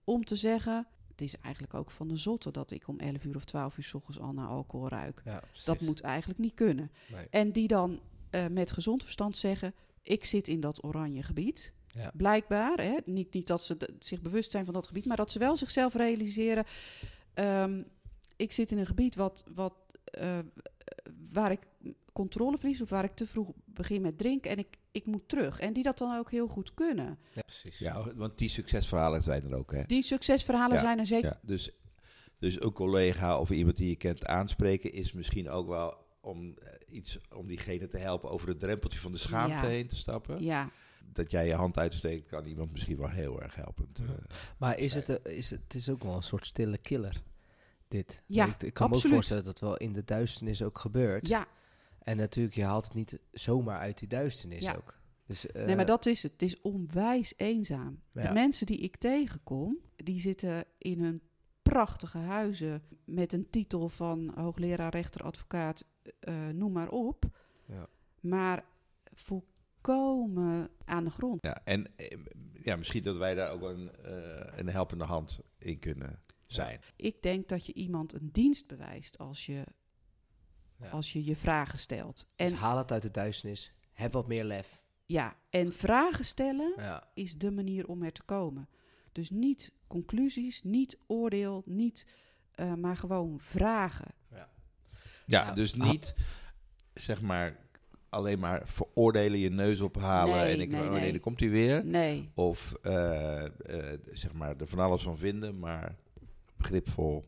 om te zeggen, het is eigenlijk ook van de zotte dat ik om 11 uur of 12 uur 's ochtends al naar alcohol ruik. ja Dat moet eigenlijk niet kunnen. Nee. En die dan eh, met gezond verstand zeggen: Ik zit in dat oranje gebied. Ja. Blijkbaar. Hè? Niet, niet dat ze zich bewust zijn van dat gebied, maar dat ze wel zichzelf realiseren. ehm, ik zit in een gebied wat, wat, eh, waar ik controle verlies of waar ik te vroeg begin met drinken en ik, ik moet terug. En die dat dan ook heel goed kunnen. Ja, precies. Ja, want die succesverhalen zijn er ook, hè? Die succesverhalen Ja, zijn er zeker. Ja, dus, dus een collega of iemand die je kent aanspreken is misschien ook wel om eh, iets om diegene te helpen over het drempeltje van de schaamte Ja. heen te stappen. Ja, Dat jij je hand uitsteekt, kan iemand misschien wel heel erg helpend. eh, Maar is het, eh, is het, het is ook wel een soort stille killer, dit. Ja, ik, ik kan me ook voorstellen dat het wel in de duisternis ook gebeurt. ja. En natuurlijk, je haalt het niet zomaar uit die duisternis Ja. ook. Dus, nee, eh, maar dat is het. Het is onwijs eenzaam. Ja. De mensen die ik tegenkom, die zitten in hun prachtige huizen met een titel van hoogleraar, rechter, advocaat, eh, noem maar op. Ja. Maar volkomen aan de grond. Ja, en eh, ja, misschien dat wij daar ook een, eh, een helpende hand in kunnen zijn. Ik denk dat je iemand een dienst bewijst als je Ja. als je, je vragen stelt. dus En haal het uit de duisternis. Heb wat meer lef. ja, en vragen stellen Ja. is de manier om er te komen. Dus niet conclusies, niet oordeel, niet, eh, maar gewoon vragen. Ja, Ja, dus ah. niet zeg maar alleen maar veroordelen, je neus ophalen Nee, en ik, nee, oh nee, nee. daar komt hij weer. Nee, Of eh, eh, zeg maar er van alles van vinden, maar begripvol.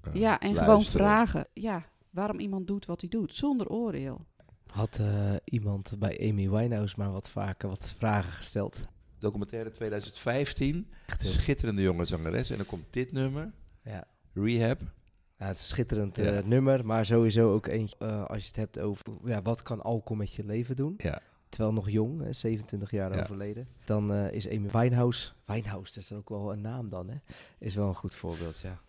eh, ja, en gewoon vragen. Ja, waarom iemand doet wat hij doet, zonder oordeel. Had eh, iemand bij Amy Winehouse maar wat vaker wat vragen gesteld? Documentaire 2015, Echt heel schitterende jonge zangeres. En dan komt dit nummer, Ja. Rehab. Ja, het is een schitterend Ja. eh, nummer, maar sowieso ook eentje eh, als je het hebt over ja, wat kan alcohol met je leven doen. Ja. Terwijl nog jong, hè, 27 jaar Ja. overleden. Dan eh, is Amy Winehouse, Winehouse, dat is dan ook wel een naam dan, hè? Is wel een goed voorbeeld, ja.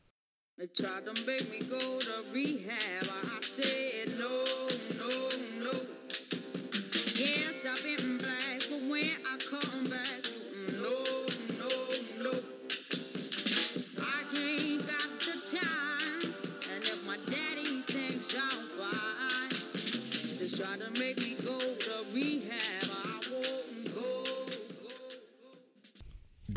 They tried to make me go to rehab. I said no, no,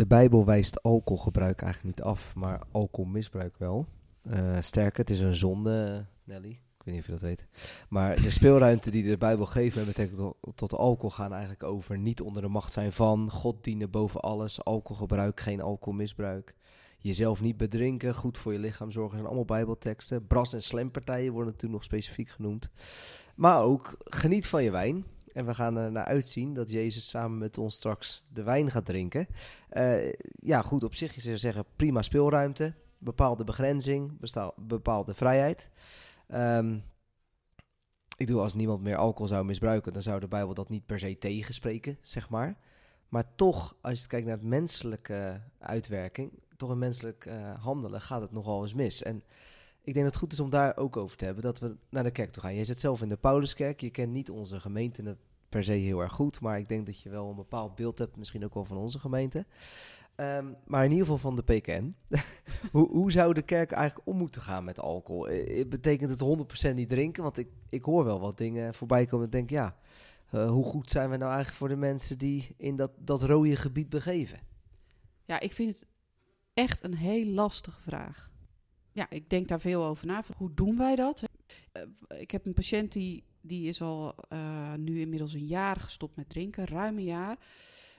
De Bijbel wijst alcoholgebruik eigenlijk niet af, maar alcoholmisbruik wel. Eh, sterker, het is een zonde, Nelly. Ik weet niet of je dat weet. Maar de speelruimte die de Bijbel geeft met betrekking tot, tot alcohol gaan eigenlijk over niet onder de macht zijn van, God dienen boven alles, alcoholgebruik, geen alcoholmisbruik. Jezelf niet bedrinken, goed voor je lichaam zorgen, zijn allemaal bijbelteksten. Bras- en slampartijen worden natuurlijk nog specifiek genoemd. Maar ook geniet van je wijn. En we gaan er naar uitzien dat Jezus samen met ons straks de wijn gaat drinken. Eh, ja, goed, op zich is er zeggen prima speelruimte, bepaalde begrenzing, bepaalde vrijheid. Ehm, ik doe als niemand meer alcohol zou misbruiken, dan zou de Bijbel dat niet per se tegenspreken, zeg maar. Maar toch, als je kijkt naar het menselijke uitwerking, toch een menselijk eh, handelen, gaat het nogal eens mis. En ik denk dat het goed is om daar ook over te hebben, dat we naar de kerk toe gaan. Je zit zelf in de Pauluskerk, je kent niet onze gemeente per se heel erg goed, maar ik denk dat je wel een bepaald beeld hebt, misschien ook wel van onze gemeente. Ehm, maar in ieder geval van de PKN. hoe, hoe zou de kerk eigenlijk om moeten gaan met alcohol? Eh, betekent het 100% niet drinken? Want ik, ik hoor wel wat dingen voorbij komen. Ik denk, ja, eh, hoe goed zijn we nou eigenlijk voor de mensen die in dat, dat rode gebied begeven? Ja, ik vind het echt een heel lastige vraag. Ja, ik denk daar veel over na. Hoe doen wij dat? Eh, ik heb een patiënt die, die is al eh, nu inmiddels een jaar gestopt met drinken, ruim een jaar.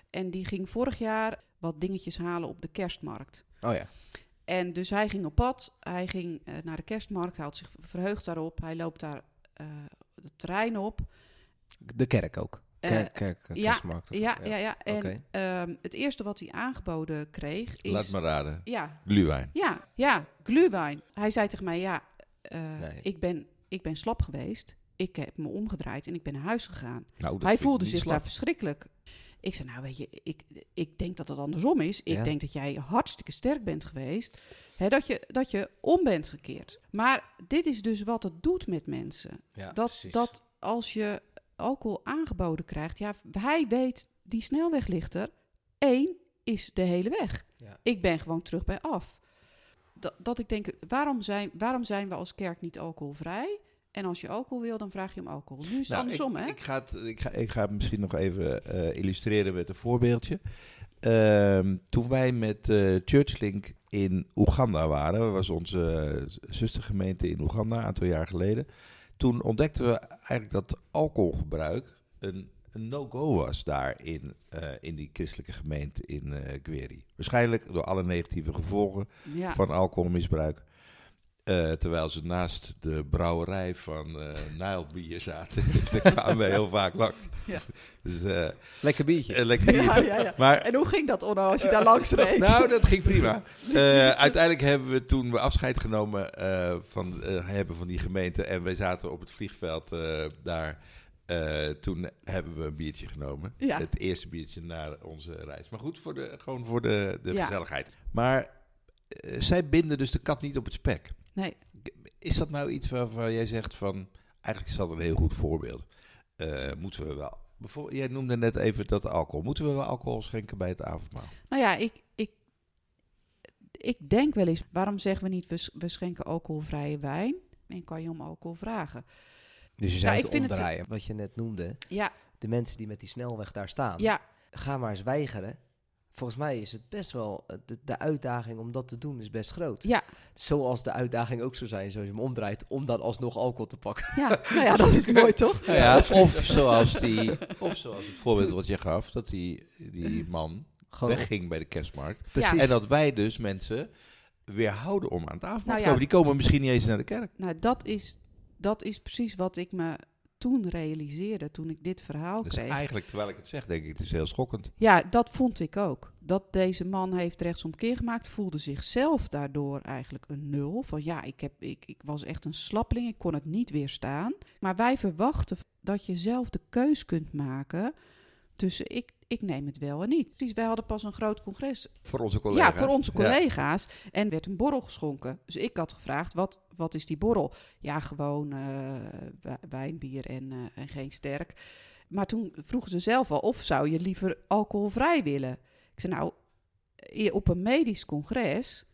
En die ging vorig jaar wat dingetjes halen op de kerstmarkt. Oh ja. En dus hij ging op pad, hij ging eh, naar de kerstmarkt, hij had zich verheugd daarop. Hij loopt daar eh het terrein op. De kerk ook. Eh, Kerk, kerk ja, kerstmarkt of zo. Ja, ja, ja. En ehm, het eerste wat hij aangeboden kreeg is... Laat maar raden. Ja, Gluwijn. ja, ja, glühwein. Hij zei tegen mij, ja, eh, Nee. ik, ben, ik ben slap geweest. ik heb me omgedraaid en ik ben naar huis gegaan. Nou, Hij voelde zich slap. daar verschrikkelijk. Ik zei, nou weet je, ik, ik denk dat het andersom is. Ik Ja. denk dat jij hartstikke sterk bent geweest. Hè, dat, je, dat je om bent gekeerd. Maar dit is dus wat het doet met mensen. Ja, dat, dat als je alcohol aangeboden krijgt, ja, hij weet, die snelweglichter, één is de hele weg. Ja. Ik ben gewoon terug bij af. Dat, dat ik denk, waarom zijn, waarom zijn we als kerk niet alcoholvrij? En als je alcohol wil, dan vraag je om alcohol. Nu is het Nou, andersom, ik, hè? Ik ga, het, ik, ga, ik ga het misschien nog even eh, illustreren met een voorbeeldje. Ehm, toen wij met eh, Churchlink in Oeganda waren, was onze eh, zustergemeente in Oeganda een aantal jaar geleden. Toen ontdekten we eigenlijk dat alcoholgebruik een, een no-go was daar in, eh, in die christelijke gemeente in eh Gweri. Waarschijnlijk door alle negatieve gevolgen ja. van alcoholmisbruik. Eh, terwijl ze naast de brouwerij van eh Nijlbier zaten. Daar kwamen wij heel vaak langs. Ja. Dus eh, Lekker biertje. lekker biertje. ja, ja. Maar En hoe ging dat, Onno, als je daar langs reed? nou, dat ging prima. Eh, uiteindelijk hebben we toen we afscheid genomen eh, van, hebben van die gemeente. En wij zaten op het vliegveld eh, daar. Eh, toen hebben we een biertje genomen. Ja. Het eerste biertje naar onze reis. Maar goed, voor de, gewoon voor de, de Ja. gezelligheid. Maar zij binden dus de kat niet op het spek. Nee. Is dat nou iets waarvan jij zegt van... Eigenlijk is dat een heel goed voorbeeld. Eh, moeten we wel... Bijvoorbeeld, jij noemde net even dat alcohol. Moeten we wel alcohol schenken bij het avondmaal? Nou ja, ik, ik, ik denk wel eens, waarom zeggen we niet, we, sch- we schenken alcoholvrije wijn? En kan je om alcohol vragen? Dus je Ja, zou ik het vind het-. Wat je net noemde. Ja, De mensen die met die snelweg daar staan. ja, Ga maar eens weigeren. Volgens mij is het best wel... eh, De, de uitdaging om dat te doen is best groot. ja, Zoals de uitdaging ook zou zijn, zoals je hem omdraait... om dan alsnog alcohol te pakken. ja. Nou ja, dat is mooi toch? Nou ja, of zoals, die, of zoals het voorbeeld wat je gaf, dat die, die man Gewoon wegging bij de kerstmarkt. Precies. En dat wij dus mensen weerhouden om aan tafel Nou te ja. komen. Die komen misschien niet eens naar de kerk. Nou, dat is, dat is precies wat ik me toen realiseerde, toen ik dit verhaal Dus kreeg. eigenlijk, terwijl ik het zeg, denk ik, het is heel schokkend. Ja, dat vond ik ook. Dat deze man heeft rechtsomkeer gemaakt, voelde zichzelf daardoor eigenlijk een nul. Van ja, ik, heb, ik, ik was echt een slappeling, ik kon het niet weerstaan. Maar wij verwachten dat je zelf de keus kunt maken tussen ik, ik neem het wel en niet. Precies, wij hadden pas een groot congres Voor onze collega's. ja, voor onze Ja. collega's. En werd een borrel geschonken. Dus ik had gevraagd, wat, wat is die borrel? Ja, gewoon eh, wi- wijn, bier en, eh, en geen sterk. Maar toen vroegen ze zelf al, of zou je liever alcoholvrij willen? Ik zei, nou, eh, op een medisch congres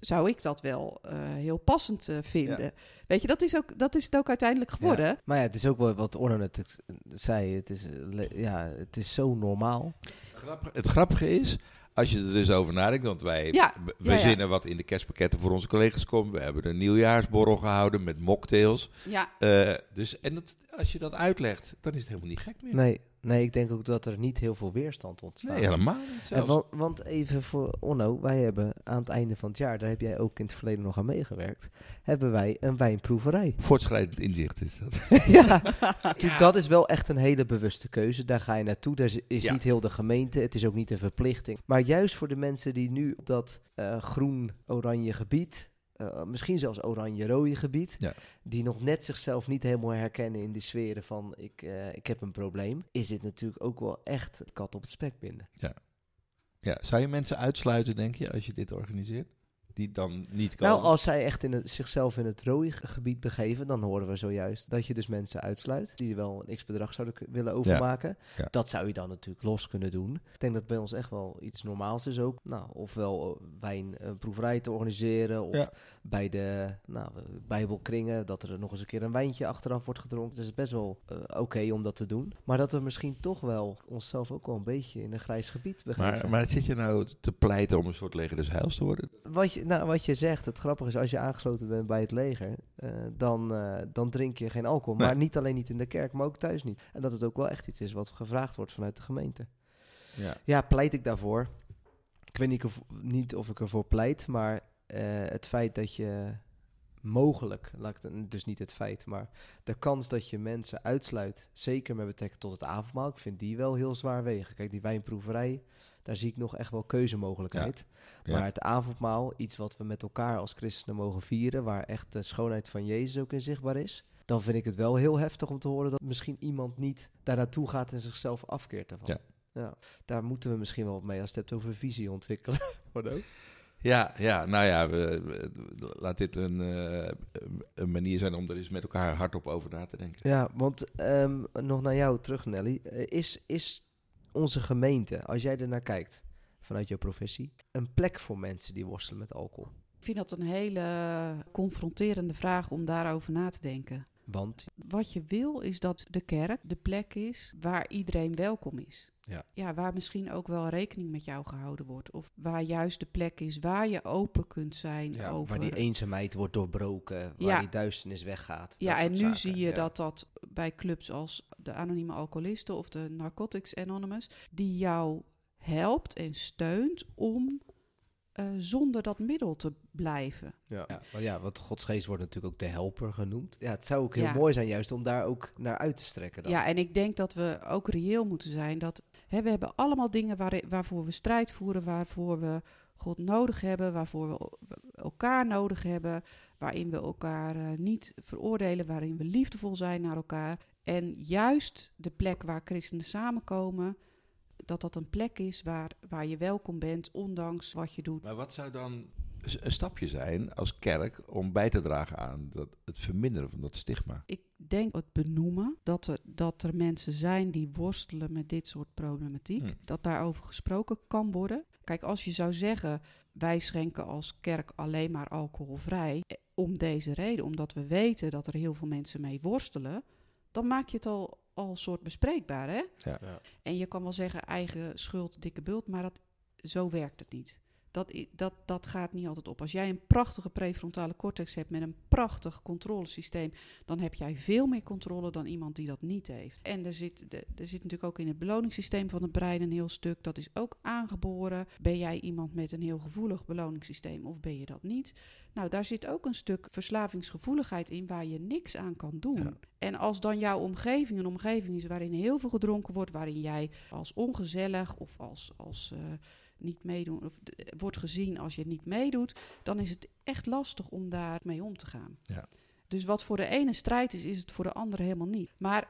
zou ik dat wel eh, heel passend eh, vinden. Weet je, dat is, ook, dat is het ook uiteindelijk geworden. Ja. Maar ja, het is ook wel wat Orno net het- zei. Het is, eh, ja, het is zo normaal. Het grappige is, als je er dus over nadenkt, want wij Ja, b- ja, ja. verzinnen wat in de kerstpakketten voor onze collega's komt. We hebben een nieuwjaarsborrel gehouden met mocktails. Ja, Eh, dus, en dat, als je dat uitlegt, dan is het helemaal niet gek meer. Nee, nee, ik denk ook dat er niet heel veel weerstand ontstaat. Nee, helemaal niet En want, want even voor Onno, wij hebben aan het einde van het jaar, daar heb jij ook in het verleden nog aan meegewerkt, hebben wij een wijnproeverij. Voortschrijdend inzicht is dat. ja, dat is wel echt een hele bewuste keuze. Daar ga je naartoe. Daar is- Ja. niet heel de gemeente. Het is ook niet een verplichting. Maar juist voor de mensen die nu op dat eh, groen-oranje gebied, eh, misschien zelfs oranje-rode gebied, Ja. die nog net zichzelf niet helemaal herkennen in die sferen van ik, eh, ik heb een probleem, is dit natuurlijk ook wel echt kat op het spek binden. Ja, zou je mensen uitsluiten, denk je, als je dit organiseert? Die dan niet komen? Nou, als zij echt in het, zichzelf in het rode ge- gebied begeven, dan horen we zojuist dat je dus mensen uitsluit die wel een x-bedrag zouden willen overmaken. ja. Dat zou je dan natuurlijk los kunnen doen. Ik denk dat bij ons echt wel iets normaals is ook. Nou, ofwel eh, wijnproeverij te organiseren, of Ja. bij de nou, eh, bijbelkringen, dat er nog eens een keer een wijntje achteraf wordt gedronken. Dus het is best wel eh, oké om dat te doen. Maar dat we misschien toch wel onszelf ook wel een beetje in een grijs gebied begeven. maar, maar zit je nou te pleiten om een soort leger des heils te worden? Wat je, nou, wat je zegt, het grappige is, als je aangesloten bent bij het leger, eh, dan, eh, dan drink je geen alcohol. Nee. Maar niet alleen niet in de kerk, maar ook thuis niet. En dat het ook wel echt iets is wat gevraagd wordt vanuit de gemeente. Ja. Ja, pleit ik daarvoor? Ik weet niet of, niet of ik ervoor pleit, maar eh, het feit dat je mogelijk, laat ik dus niet het feit, maar de kans dat je mensen uitsluit, zeker met betrekking tot het avondmaal, ik vind die wel heel zwaar wegen. Kijk, die wijnproeverij, daar zie ik nog echt wel keuzemogelijkheid. Ja. Maar het avondmaal, iets wat we met elkaar als christenen mogen vieren, waar echt de schoonheid van Jezus ook in zichtbaar is, dan vind ik het wel heel heftig om te horen dat misschien iemand niet daar naartoe gaat en zichzelf afkeert daarvan. Ja. Ja, daar moeten we misschien wel mee als het hebt over visie ontwikkelen. Ja, ja, nou ja, we, we- laat dit een, eh, een manier zijn om er eens met elkaar hardop over na te denken. Ja, want ehm, nog naar jou terug, Nelly. Eh, Is, is onze gemeente, als jij er naar kijkt, vanuit jouw professie, een plek voor mensen die worstelen met alcohol? Ik vind dat een hele confronterende vraag om daarover na te denken. Want, Wat je wil is dat de kerk de plek is waar iedereen welkom is. Ja. ja, waar misschien ook wel rekening met jou gehouden wordt. Of waar juist de plek is waar je open kunt zijn ja, over... waar die eenzaamheid wordt doorbroken, waar Ja. die duisternis weggaat. Ja, en nu zaken, zie je ja. dat dat bij clubs als de Anonieme Alcoholisten of de Narcotics Anonymous, die jou helpt en steunt om eh, zonder dat middel te blijven. Ja. Ja, maar ja, want Gods geest wordt natuurlijk ook de helper genoemd. Ja, het zou ook heel Ja. mooi zijn juist om daar ook naar uit te strekken. Dan. Ja, en ik denk dat we ook reëel moeten zijn. Dat, we hebben allemaal dingen waar, waarvoor we strijd voeren, waarvoor we God nodig hebben, waarvoor we elkaar nodig hebben, waarin we elkaar eh, niet veroordelen, waarin we liefdevol zijn naar elkaar. En juist de plek waar christenen samenkomen, dat dat een plek is waar, waar je welkom bent, ondanks wat je doet. Maar wat zou dan een stapje zijn als kerk om bij te dragen aan dat, het verminderen van dat stigma? Ik denk het benoemen dat er, dat er mensen zijn die worstelen met dit soort problematiek. Hm. Dat daarover gesproken kan worden. Kijk, als je zou zeggen, wij schenken als kerk alleen maar alcoholvrij. eh, Om deze reden, omdat we weten dat er heel veel mensen mee worstelen. Dan maak je het al, al soort bespreekbaar, hè? Ja. Ja. En je kan wel zeggen eigen schuld, dikke bult, maar dat, zo werkt het niet. Dat, dat, dat gaat niet altijd op. Als jij een prachtige prefrontale cortex hebt met een prachtig controlesysteem, dan heb jij veel meer controle dan iemand die dat niet heeft. En er zit, er zit natuurlijk ook in het beloningssysteem van het brein een heel stuk. Dat is ook aangeboren. Ben jij iemand met een heel gevoelig beloningssysteem of ben je dat niet? Nou, daar zit ook een stuk verslavingsgevoeligheid in waar je niks aan kan doen. Ja. En als dan jouw omgeving een omgeving is waarin heel veel gedronken wordt, waarin jij als ongezellig of als, als eh, niet meedoen, of d- wordt gezien als je niet meedoet, dan is het echt lastig om daar mee om te gaan. Ja. Dus wat voor de ene strijd is, is het voor de andere helemaal niet. Maar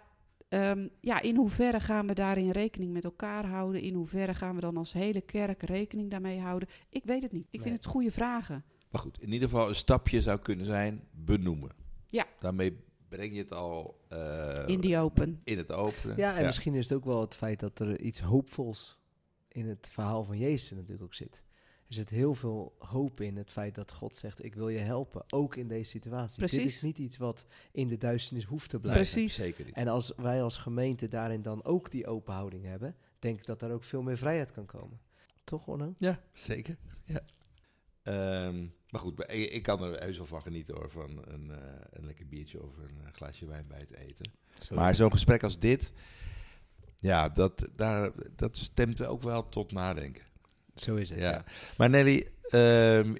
ehm, ja, in hoeverre gaan we daarin rekening met elkaar houden? In hoeverre gaan we dan als hele kerk rekening daarmee houden? Ik weet het niet. Ik Nee. vind het goede vragen. Maar goed, in ieder geval een stapje zou kunnen zijn benoemen. Ja. Daarmee breng je het al eh, in die open. in het openen. Ja, en misschien is het ook wel het feit dat er iets hoopvols in het verhaal van Jezus natuurlijk ook zit. Er zit heel veel hoop in het feit dat God zegt: Ik wil je helpen, ook in deze situatie. Dit Precies. is niet iets wat in de duisternis hoeft te blijven. Precies. Zeker niet. En als wij als gemeente daarin dan ook die open houding hebben, denk ik dat daar ook veel meer vrijheid kan komen. Toch, Onno? Ja, zeker. Ja. Ehm, maar goed, ik kan er heus wel van genieten hoor, van een, eh, een lekker biertje of een eh, glaasje wijn bij het eten. maar zo'n gesprek als dit, ja, dat, daar, dat stemt ook wel tot nadenken. Zo is het. Ja. Ja. Maar Nelly, ehm,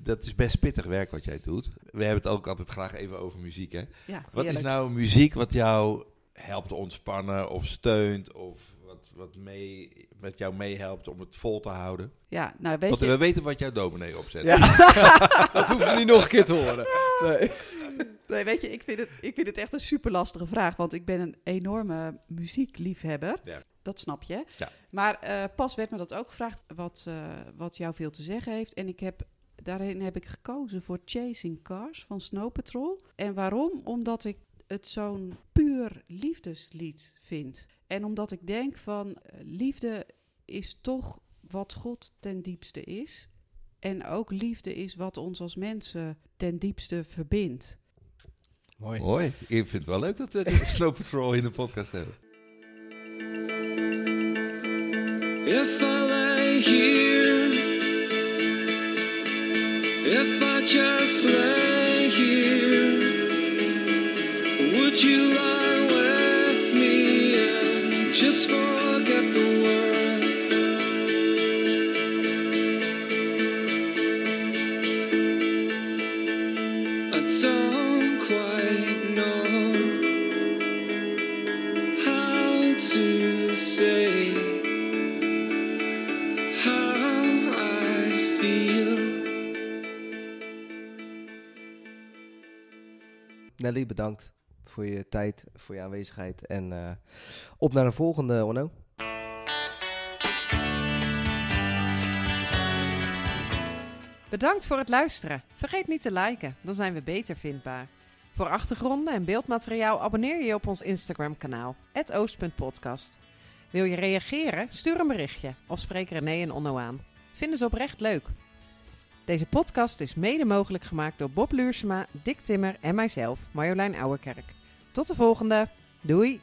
dat is best pittig werk wat jij doet. We hebben het ook altijd graag even over muziek, hè? Ja, Wat is nou muziek wat jou helpt ontspannen of steunt of wat, wat mee, met jou meehelpt om het vol te houden? Ja, nou weet Want je... we weten wat jouw dominee opzet. Ja. dat hoeven we niet nog een keer te horen. Nee. Nee, weet je, ik vind, het, ik vind het echt een super lastige vraag. Want ik ben een enorme muziekliefhebber. Ja. Dat snap je. Ja. Maar eh, pas werd me dat ook gevraagd wat, eh, wat jou veel te zeggen heeft. En ik heb, daarin heb ik gekozen voor Chasing Cars van Snow Patrol. En waarom? Omdat ik het zo'n puur liefdeslied vind. En omdat ik denk van eh, liefde is toch wat God ten diepste is. En ook liefde is wat ons als mensen ten diepste verbindt. Mooi. Mooi. Ik vind het wel leuk dat we die Snow Patrol in de podcast hebben. If I lay here, if I just lay here, would you lie with me and just forget Bedankt voor je tijd, voor je aanwezigheid. En eh, op naar een volgende, Onno. Bedankt voor het luisteren. Vergeet niet te liken, dan zijn we beter vindbaar. Voor achtergronden en beeldmateriaal abonneer je op ons Instagram kanaal, oost.podcast. Wil je reageren? Stuur een berichtje of spreek René en Onno aan. Vinden ze oprecht leuk. Deze podcast is mede mogelijk gemaakt door Bob Luursema, Dick Timmer en mijzelf, Marjolein Ouwerkerk. Tot de volgende. Doei!